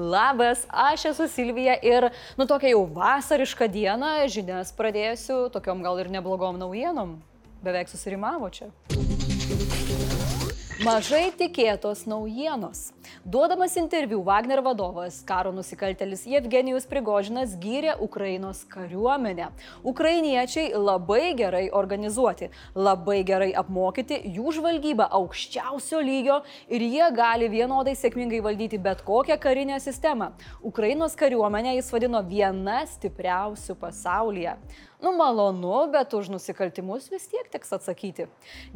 Labas, aš esu Silvija ir, nu, tokia jau vasarišką dieną žinias pradėsiu tokiom gal ir neblogom naujienom. Beveik susirimavo čia. Mažai tikėtos naujienos. Duodamas interviu Wagner vadovas, karo nusikaltelis Jevgenijus Prigožinas gyrė Ukrainos kariuomenę. Ukrainiečiai labai gerai organizuoti, labai gerai apmokyti, jų žvalgyba aukščiausio lygio ir jie gali vienodai sėkmingai valdyti bet kokią karinę sistemą. Ukrainos kariuomenę jis vadino viena stipriausių pasaulyje. Nu malonu, bet už nusikaltimus vis tiek teks atsakyti.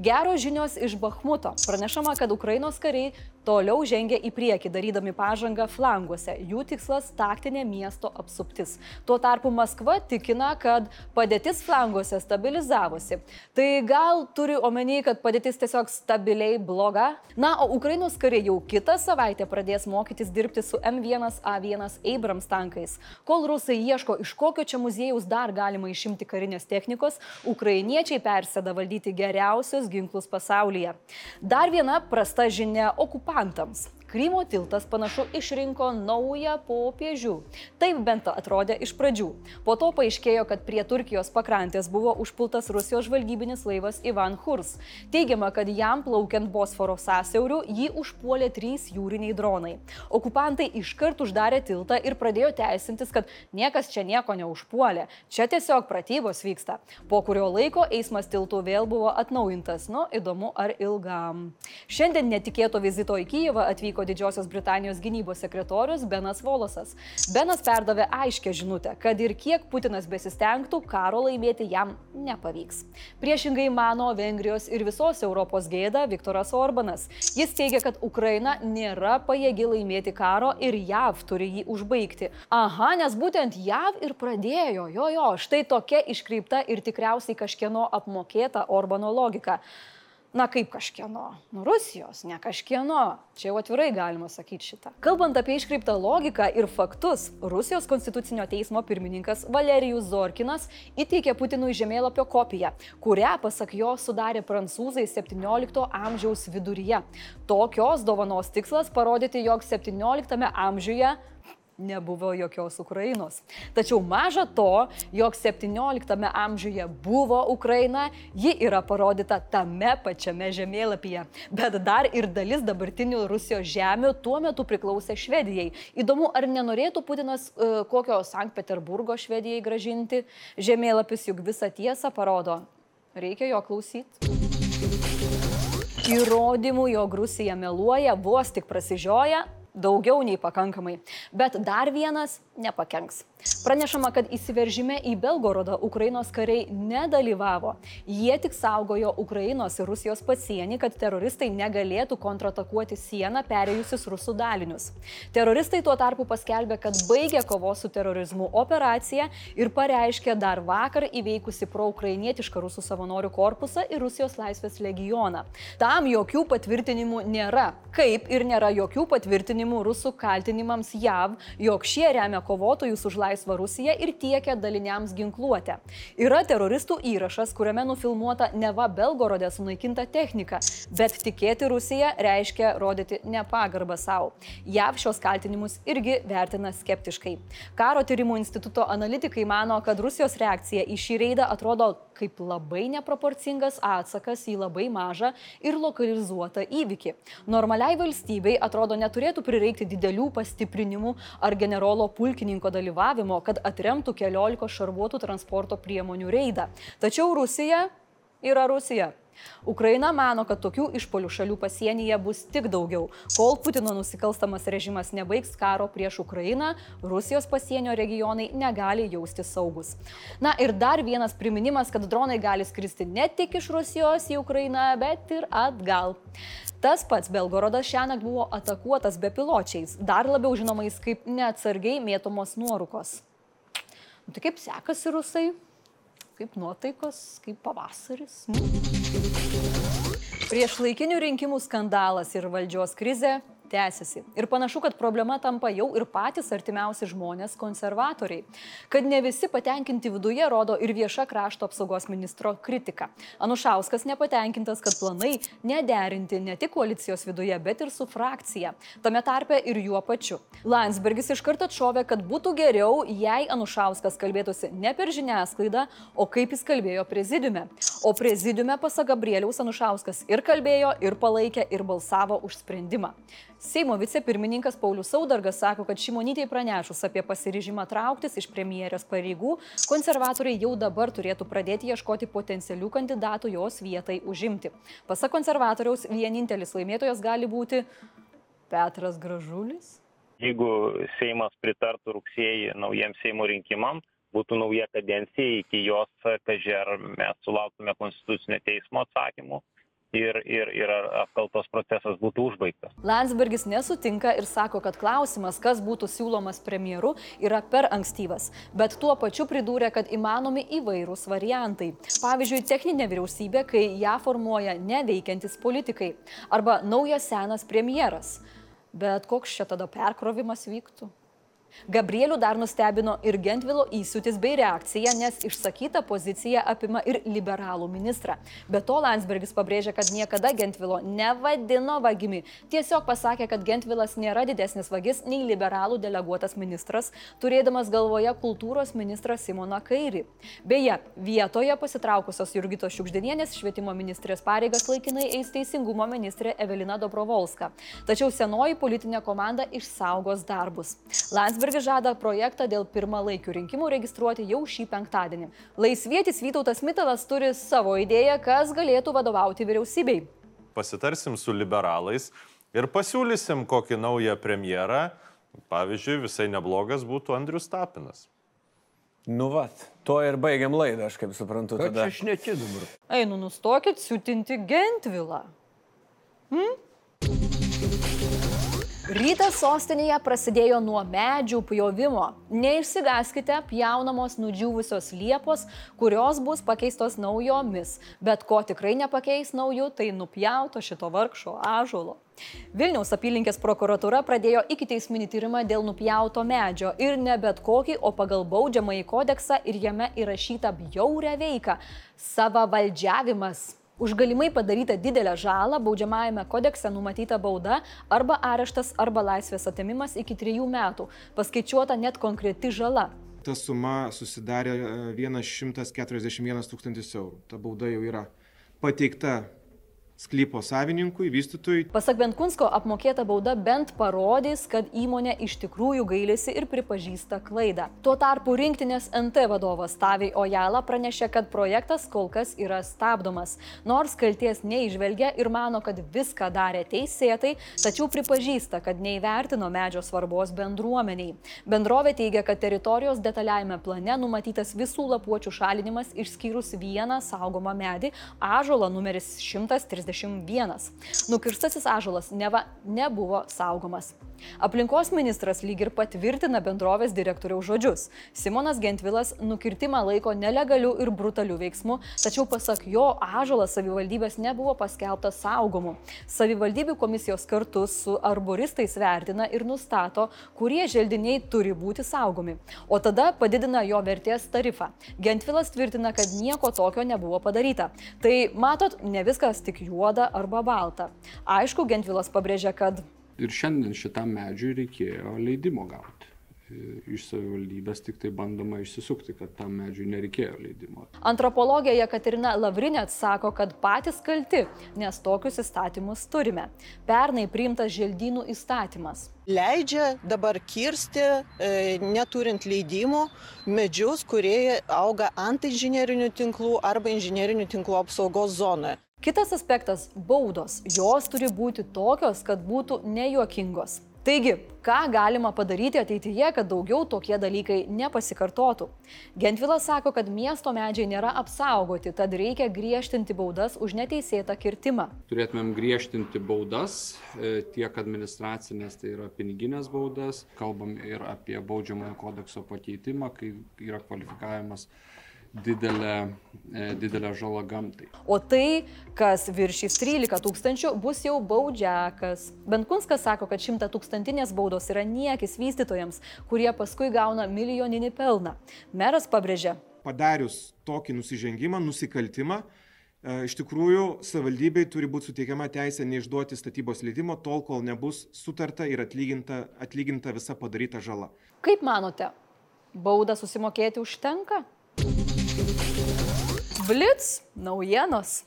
Geros žinios iš Bahmuto. Pranešama, kad Ukrainos kariai toliau žengia į priekį, darydami pažangą flanguose. Jų tikslas - taktinė miesto apsuptis. Tuo tarpu Maskva tikina, kad padėtis flanguose stabilizavosi. Tai gal turi omeny, kad padėtis tiesiog stabiliai bloga? Na, o Ukrainos kariai jau kitą savaitę pradės mokytis dirbti su M1A1 Abrams tankais. Kol rusai ieško, iš kokio čia muziejaus dar galima išimti imti karinės technikos, ukrainiečiai persėda valdyti geriausius ginklus pasaulyje. Dar viena prasta žinia عن تمس Krymo tiltas panašu išrinko naują popiežių. Taip bent atrodė iš pradžių. Po to paaiškėjo, kad prie Turkijos pakrantės buvo užpultas Rusijos žvalgybinis laivas Ivan Hurs. Teigiama, kad jam plaukiant Bosforo sąsiauriu jį užpuolė trys jūriniai dronai. Okupantai iškart uždarė tiltą ir pradėjo teisintis, kad niekas čia nieko neužpuolė. Čia tiesiog pratybos vyksta. Po kurio laiko eismas tiltų vėl buvo atnaujintas. Nu, įdomu ar ilgam. Šiandien netikėto vizito į Kyivą atvyko sako Didžiosios Britanijos gynybos sekretorius Benas Volosas. Benas perdavė aiškę žinutę, kad ir kiek Putinas besistengtų, karo laimėti jam nepavyks. Priešingai mano Vengrijos ir visos Europos gėda Viktoras Orbanas. Jis teigia, kad Ukraina nėra pajėgi laimėti karo ir JAV turi jį užbaigti. Aha, nes būtent JAV ir pradėjo, jo jo, štai tokia iškreipta ir tikriausiai kažkieno apmokėta Orbano logika. Na kaip kažkieno? Nu Rusijos, ne kažkieno. Čia jau atvirai galima sakyti šitą. Kalbant apie iškreiptą logiką ir faktus, Rusijos konstitucinio teismo pirmininkas Valerijus Zorkinas įteikė Putinui žemėlapio kopiją, kurią, pasak jo, sudarė prancūzai 17 amžiaus viduryje. Tokios dovanos tikslas parodyti, jog 17 amžiuje nebuvo jokios Ukrainos. Tačiau maža to, jog 17 amžiuje buvo Ukraina, ji yra parodyta tame pačiame žemėlapyje. Bet dar ir dalis dabartinių Rusijos žemių tuo metu priklausė Švedijai. Įdomu, ar nenorėtų Putinas uh, kokio Sankt Peterburgo Švedijai gražinti? Žemėlapis juk visą tiesą parodo. Reikia jo klausyti. Įrodymų, jog Rusija meluoja, vos tik prasižioja, daugiau nei pakankamai. Bet dar vienas nepakenks. Pranešama, kad įsiveržime į Belgorodą Ukrainos kariai nedalyvavo. Jie tik saugojo Ukrainos ir Rusijos pasienį, kad teroristai negalėtų kontratakuoti sieną perėjusius rusų dalinius. Teroristai tuo tarpu paskelbė, kad baigė kovos su terorizmu operaciją ir pareiškė dar vakar įveikusi pro-ukrainietišką rusų savanorių korpusą ir Rusijos laisvės legioną. Tam jokių patvirtinimų nėra, kaip ir nėra jokių patvirtinimų rusų kaltinimams JAV, jog šie remia kovotojus už laisvą Rusiją ir tiekia daliniams ginkluotę. Yra teroristų įrašas, kuriame nufilmuota neva Belgorodė sunaikinta technika, bet tikėti Rusiją reiškia rodyti nepagarbą savo. JAV šios kaltinimus irgi vertina skeptiškai. Karo tyrimų instituto analitikai mano, kad Rusijos reakcija į šį reidą atrodo kaip labai neproporcingas atsakas į labai mažą ir lokalizuotą įvykį. Normaliai valstybei atrodo neturėtų prireikti didelių pastiprinimų ar generolo pulkininko dalyvavimo, kad atremtų kelioliko šarvuotų transporto priemonių reidą. Tačiau Rusija yra Rusija. Ukraina mano, kad tokių išpolių šalių pasienyje bus tik daugiau. Kol Putino nusikalstamas režimas nebaigs karo prieš Ukrainą, Rusijos pasienio regionai negali jausti saugus. Na ir dar vienas priminimas, kad dronai gali skristi ne tik iš Rusijos į Ukrainą, bet ir atgal. Tas pats Belgorodas šiąnakt buvo atakuotas bepiločiais, dar labiau žinomais kaip neatsargiai mėtomos nuorukos. Nu, tai kaip sekasi rusai? Kaip nuotaikos, kaip pavasaris? Prieš laikinių rinkimų skandalas ir valdžios krize tęsiasi. Ir panašu, kad problema tampa jau ir patys artimiausi žmonės - konservatoriai. Kad ne visi patenkinti viduje rodo ir vieša krašto apsaugos ministro kritika. Anušauskas nepatenkintas, kad planai nederinti ne tik koalicijos viduje, bet ir su frakcija. Tame tarpe ir juo pačiu. Landsbergis iš karto atšovė, kad būtų geriau, jei Anušauskas kalbėtųsi ne per žiniasklaidą, o kaip jis kalbėjo prezidiume. O prezidiume, pasak Gabrieliaus Anušauskas, ir kalbėjo, ir palaikė, ir balsavo už sprendimą. Seimo vicepirmininkas Paulius Saudargas sako, kad Šimonytėje pranešus apie pasiryžimą trauktis iš premjerės pareigų, konservatoriai jau dabar turėtų pradėti ieškoti potencialių kandidatų jos vietai užimti. Pasak konservatoriaus, vienintelis laimėtojas gali būti Petras Gražulis. Jeigu Seimas pritartų rugsėjį naujiems Seimo rinkimams, būtų nauja kadencija, iki jos, kažer, mes sulauktume Konstitucinio teismo atsakymų ir, ir, ir apkaltos procesas būtų užbaigtas. Landsbergis nesutinka ir sako, kad klausimas, kas būtų siūlomas premjeru, yra per ankstyvas, bet tuo pačiu pridūrė, kad įmanomi įvairūs variantai. Pavyzdžiui, techninė vyriausybė, kai ją formuoja neveikiantis politikai arba naujas senas premjeras. Bet koks čia tada perkrovimas vyktų? Gabrielių dar nustebino ir Gentvilo įsiūtis bei reakcija, nes išsakyta pozicija apima ir liberalų ministrą. Be to Landsbergis pabrėžė, kad niekada Gentvilo nevadino vagimi. Tiesiog pasakė, kad Gentvilas nėra didesnis vagis nei liberalų deleguotas ministras, turėdamas galvoje kultūros ministrą Simoną Kairį. Beje, vietoje pasitraukusios Jurgitos Šiukždinienės švietimo ministrės pareigas laikinai eis teisingumo ministrė Evelina Dobrovolska. Tačiau senoji politinė komanda išsaugos darbus. Landsbergis Landsbergis žada projektą dėl pirmalaikių rinkimų registruoti jau šį penktadienį. Laisvietis Vytautas Mitalas turi savo idėją, kas galėtų vadovauti vyriausybei. Pasitarsim su liberalais ir pasiūlysim kokį naują premjerą. Pavyzdžiui, visai neblogas būtų Andrius Tapinas. Nu, va, to ir baigiam laidą, aš kaip suprantu. Tada. čia šneki dabar? Einu, nustokit siūtinti Gentvilą. Hm? Rytas sostinėje prasidėjo nuo medžių pjovimo. Neišsigaskite, pjaunamos nudžiūvusios liepos, kurios bus pakeistos naujomis. Bet ko tikrai nepakeis naujų, tai nupjauto šito vargšo ažuolo. Vilniaus apylinkės prokuratura pradėjo iki teisminį tyrimą dėl nupjauto medžio ir ne bet kokį, o pagal baudžiamąjį kodeksą ir jame įrašytą bjaurę veiką - savavaldžiavimas. Už galimai padarytą didelę žalą baudžiamajame kodekse numatyta bauda arba areštas arba laisvės atimimas iki trijų metų. Paskaičiuota net konkreti žala. ta suma susidarė e, 141 tūkstantis eurų. Ta bauda jau yra pateikta sklypo savininkui, vystytojui. Pasak Bentkunsko, apmokėta bauda bent parodys, kad įmonė iš tikrųjų gailisi ir pripažįsta klaidą. Tuo tarpu rinktinės NT vadovas Taviai Ojala pranešė, kad projektas kol kas yra stabdomas. Nors kalties neižvelgia ir mano, kad viską darė teisėtai, tačiau pripažįsta, kad neįvertino medžio svarbos bendruomeniai. Bendrovė teigia, kad teritorijos detaliajame plane numatytas visų lapuočių šalinimas išskyrus vieną saugomą medį - ažolą numeris 131. Nukirstasis ažolas neva nebuvo saugomas. Aplinkos ministras lyg ir patvirtina bendrovės direktoriaus žodžius. Simonas Gentvilas nukirtimą laiko nelegaliu ir brutaliu veiksmu, tačiau pasak jo ažolas savivaldybės nebuvo paskelbtas saugomu. Savivaldybių komisijos kartu su arboristais vertina ir nustato, kurie želdiniai turi būti saugomi. O tada padidina jo vertės tarifą. Gentvilas tvirtina, kad nieko tokio nebuvo padaryta. Tai matot, ne viskas tik juoda arba balta. Aišku, Gentvilas pabrėžia, kad Ir šiandien šitam medžiui reikėjo leidimo gauti. E, Iš savivaldybės tik tai bandoma išsisukti, kad tam medžiui nereikėjo leidimo. Antropologė Jekaterina Lavrinėt sako, kad patys kalti, nes tokius įstatymus turime. Pernai priimtas želdynų įstatymas. leidžia dabar kirsti, e, neturint leidimų, medžius, kurie auga ant inžinierinių tinklų arba inžinierinių tinklų apsaugos zonoje. Kitas aspektas - baudos. Jos turi būti tokios, kad būtų nejuokingos. Taigi, ką galima padaryti ateityje, kad daugiau tokie dalykai nepasikartotų? Gentvilas sako, kad miesto medžiai nėra apsaugoti, tad reikia griežtinti baudas už neteisėtą kirtimą. Turėtumėm griežtinti baudas, e, tiek administracinės, tai yra piniginės baudas. Kalbam ir apie baudžiamojo kodekso pakeitimą, kai yra kvalifikavimas didelė, e, didelė žala gamtai. O tai, kas viršys 13 tūkstančių, bus jau baudžiakas. Benkunskas sako, kad 100 tūkstantinės baudos yra niekis vystytojams, kurie paskui gauna milijoninį pelną. Meras pabrėžė, Padarius tokį nusižengimą, nusikaltimą, e, iš tikrųjų savivaldybei turi būti suteikiama teisė neišduoti statybos leidimo tol, kol nebus sutarta ir atlyginta, atlyginta visa padaryta žala. kaip manote, baudą susimokėti užtenka? Blitz naujienos.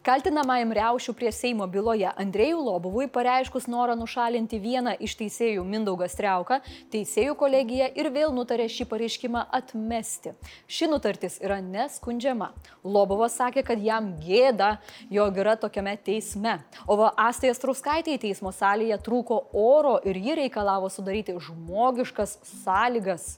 Kaltinamajam Riaušių prie Seimo byloje Andrėjų Lobovui pareiškus norą nušalinti vieną iš teisėjų Mindaugą Striauką, teisėjų kolegija ir vėl nutarė šį pareiškimą atmesti. Ši nutartis yra neskundžiama. Lobovas sakė, kad jam gėda, jog yra tokiame teisme. O va Astija Struskaitė į teismo salėje trūko oro ir ji reikalavo sudaryti žmogiškas sąlygas.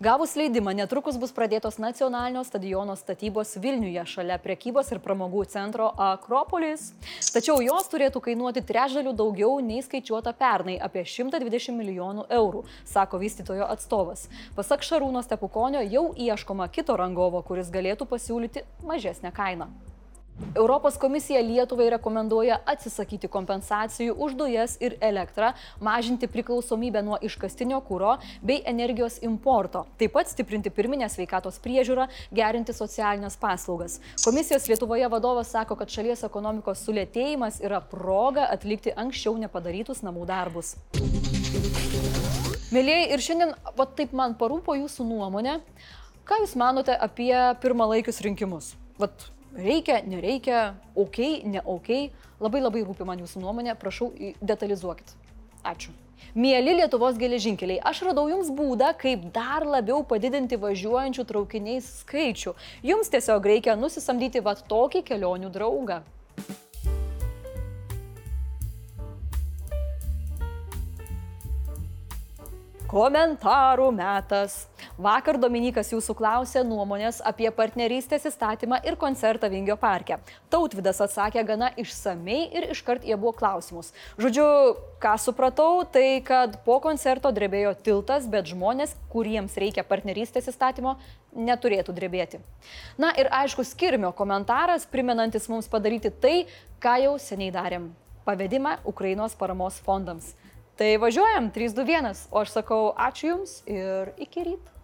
Gavus leidimą netrukus bus pradėtos nacionalinio stadiono statybos Vilniuje šalia prekybos ir pramogų centro Akropolis. Tačiau jos turėtų kainuoti trečdalių daugiau nei skaičiuota pernai - apie 120 milijonų eurų, sako vystytojo atstovas. Pasak Šarūno Stepukonio jau ieškoma kito rangovo, kuris galėtų pasiūlyti mažesnę kainą. Europos komisija Lietuvai rekomenduoja atsisakyti kompensacijų už dujas ir elektrą, mažinti priklausomybę nuo iškastinio kūro bei energijos importo, taip pat stiprinti pirminę sveikatos priežiūrą, gerinti socialinės paslaugas. Komisijos Lietuvoje vadovas sako, kad šalies ekonomikos sulėtėjimas yra proga atlikti anksčiau nepadarytus namų darbus. Mėlyjei, ir šiandien, va taip man parūpo jūsų nuomonė, ką jūs manote apie pirmalaikius rinkimus? Vat reikia, nereikia, ok, ne ok, labai labai rūpi man jūsų nuomonė, prašau, detalizuokit. Ačiū. Mėly Lietuvos geležinkeliai, aš radau jums būdą, kaip dar labiau padidinti važiuojančių traukiniais skaičių. Jums tiesiog reikia nusisamdyti vat tokį kelionių draugą. Komentarų metas. Vakar Dominikas jūsų klausė nuomonės apie partnerystės įstatymą ir koncertą Vingio parke. Tautvidas atsakė gana išsamei ir iškart jie buvo klausimus. Žodžiu, ką supratau, tai kad po koncerto drebėjo tiltas, bet žmonės, kuriems reikia partnerystės įstatymo, neturėtų drebėti. Na ir aišku, skirmio komentaras, primenantis mums padaryti tai, ką jau seniai darėm. Pavedimą Ukrainos paramos fondams. Tai važiuojam 321, o aš sakau ačiū Jums ir iki ryto.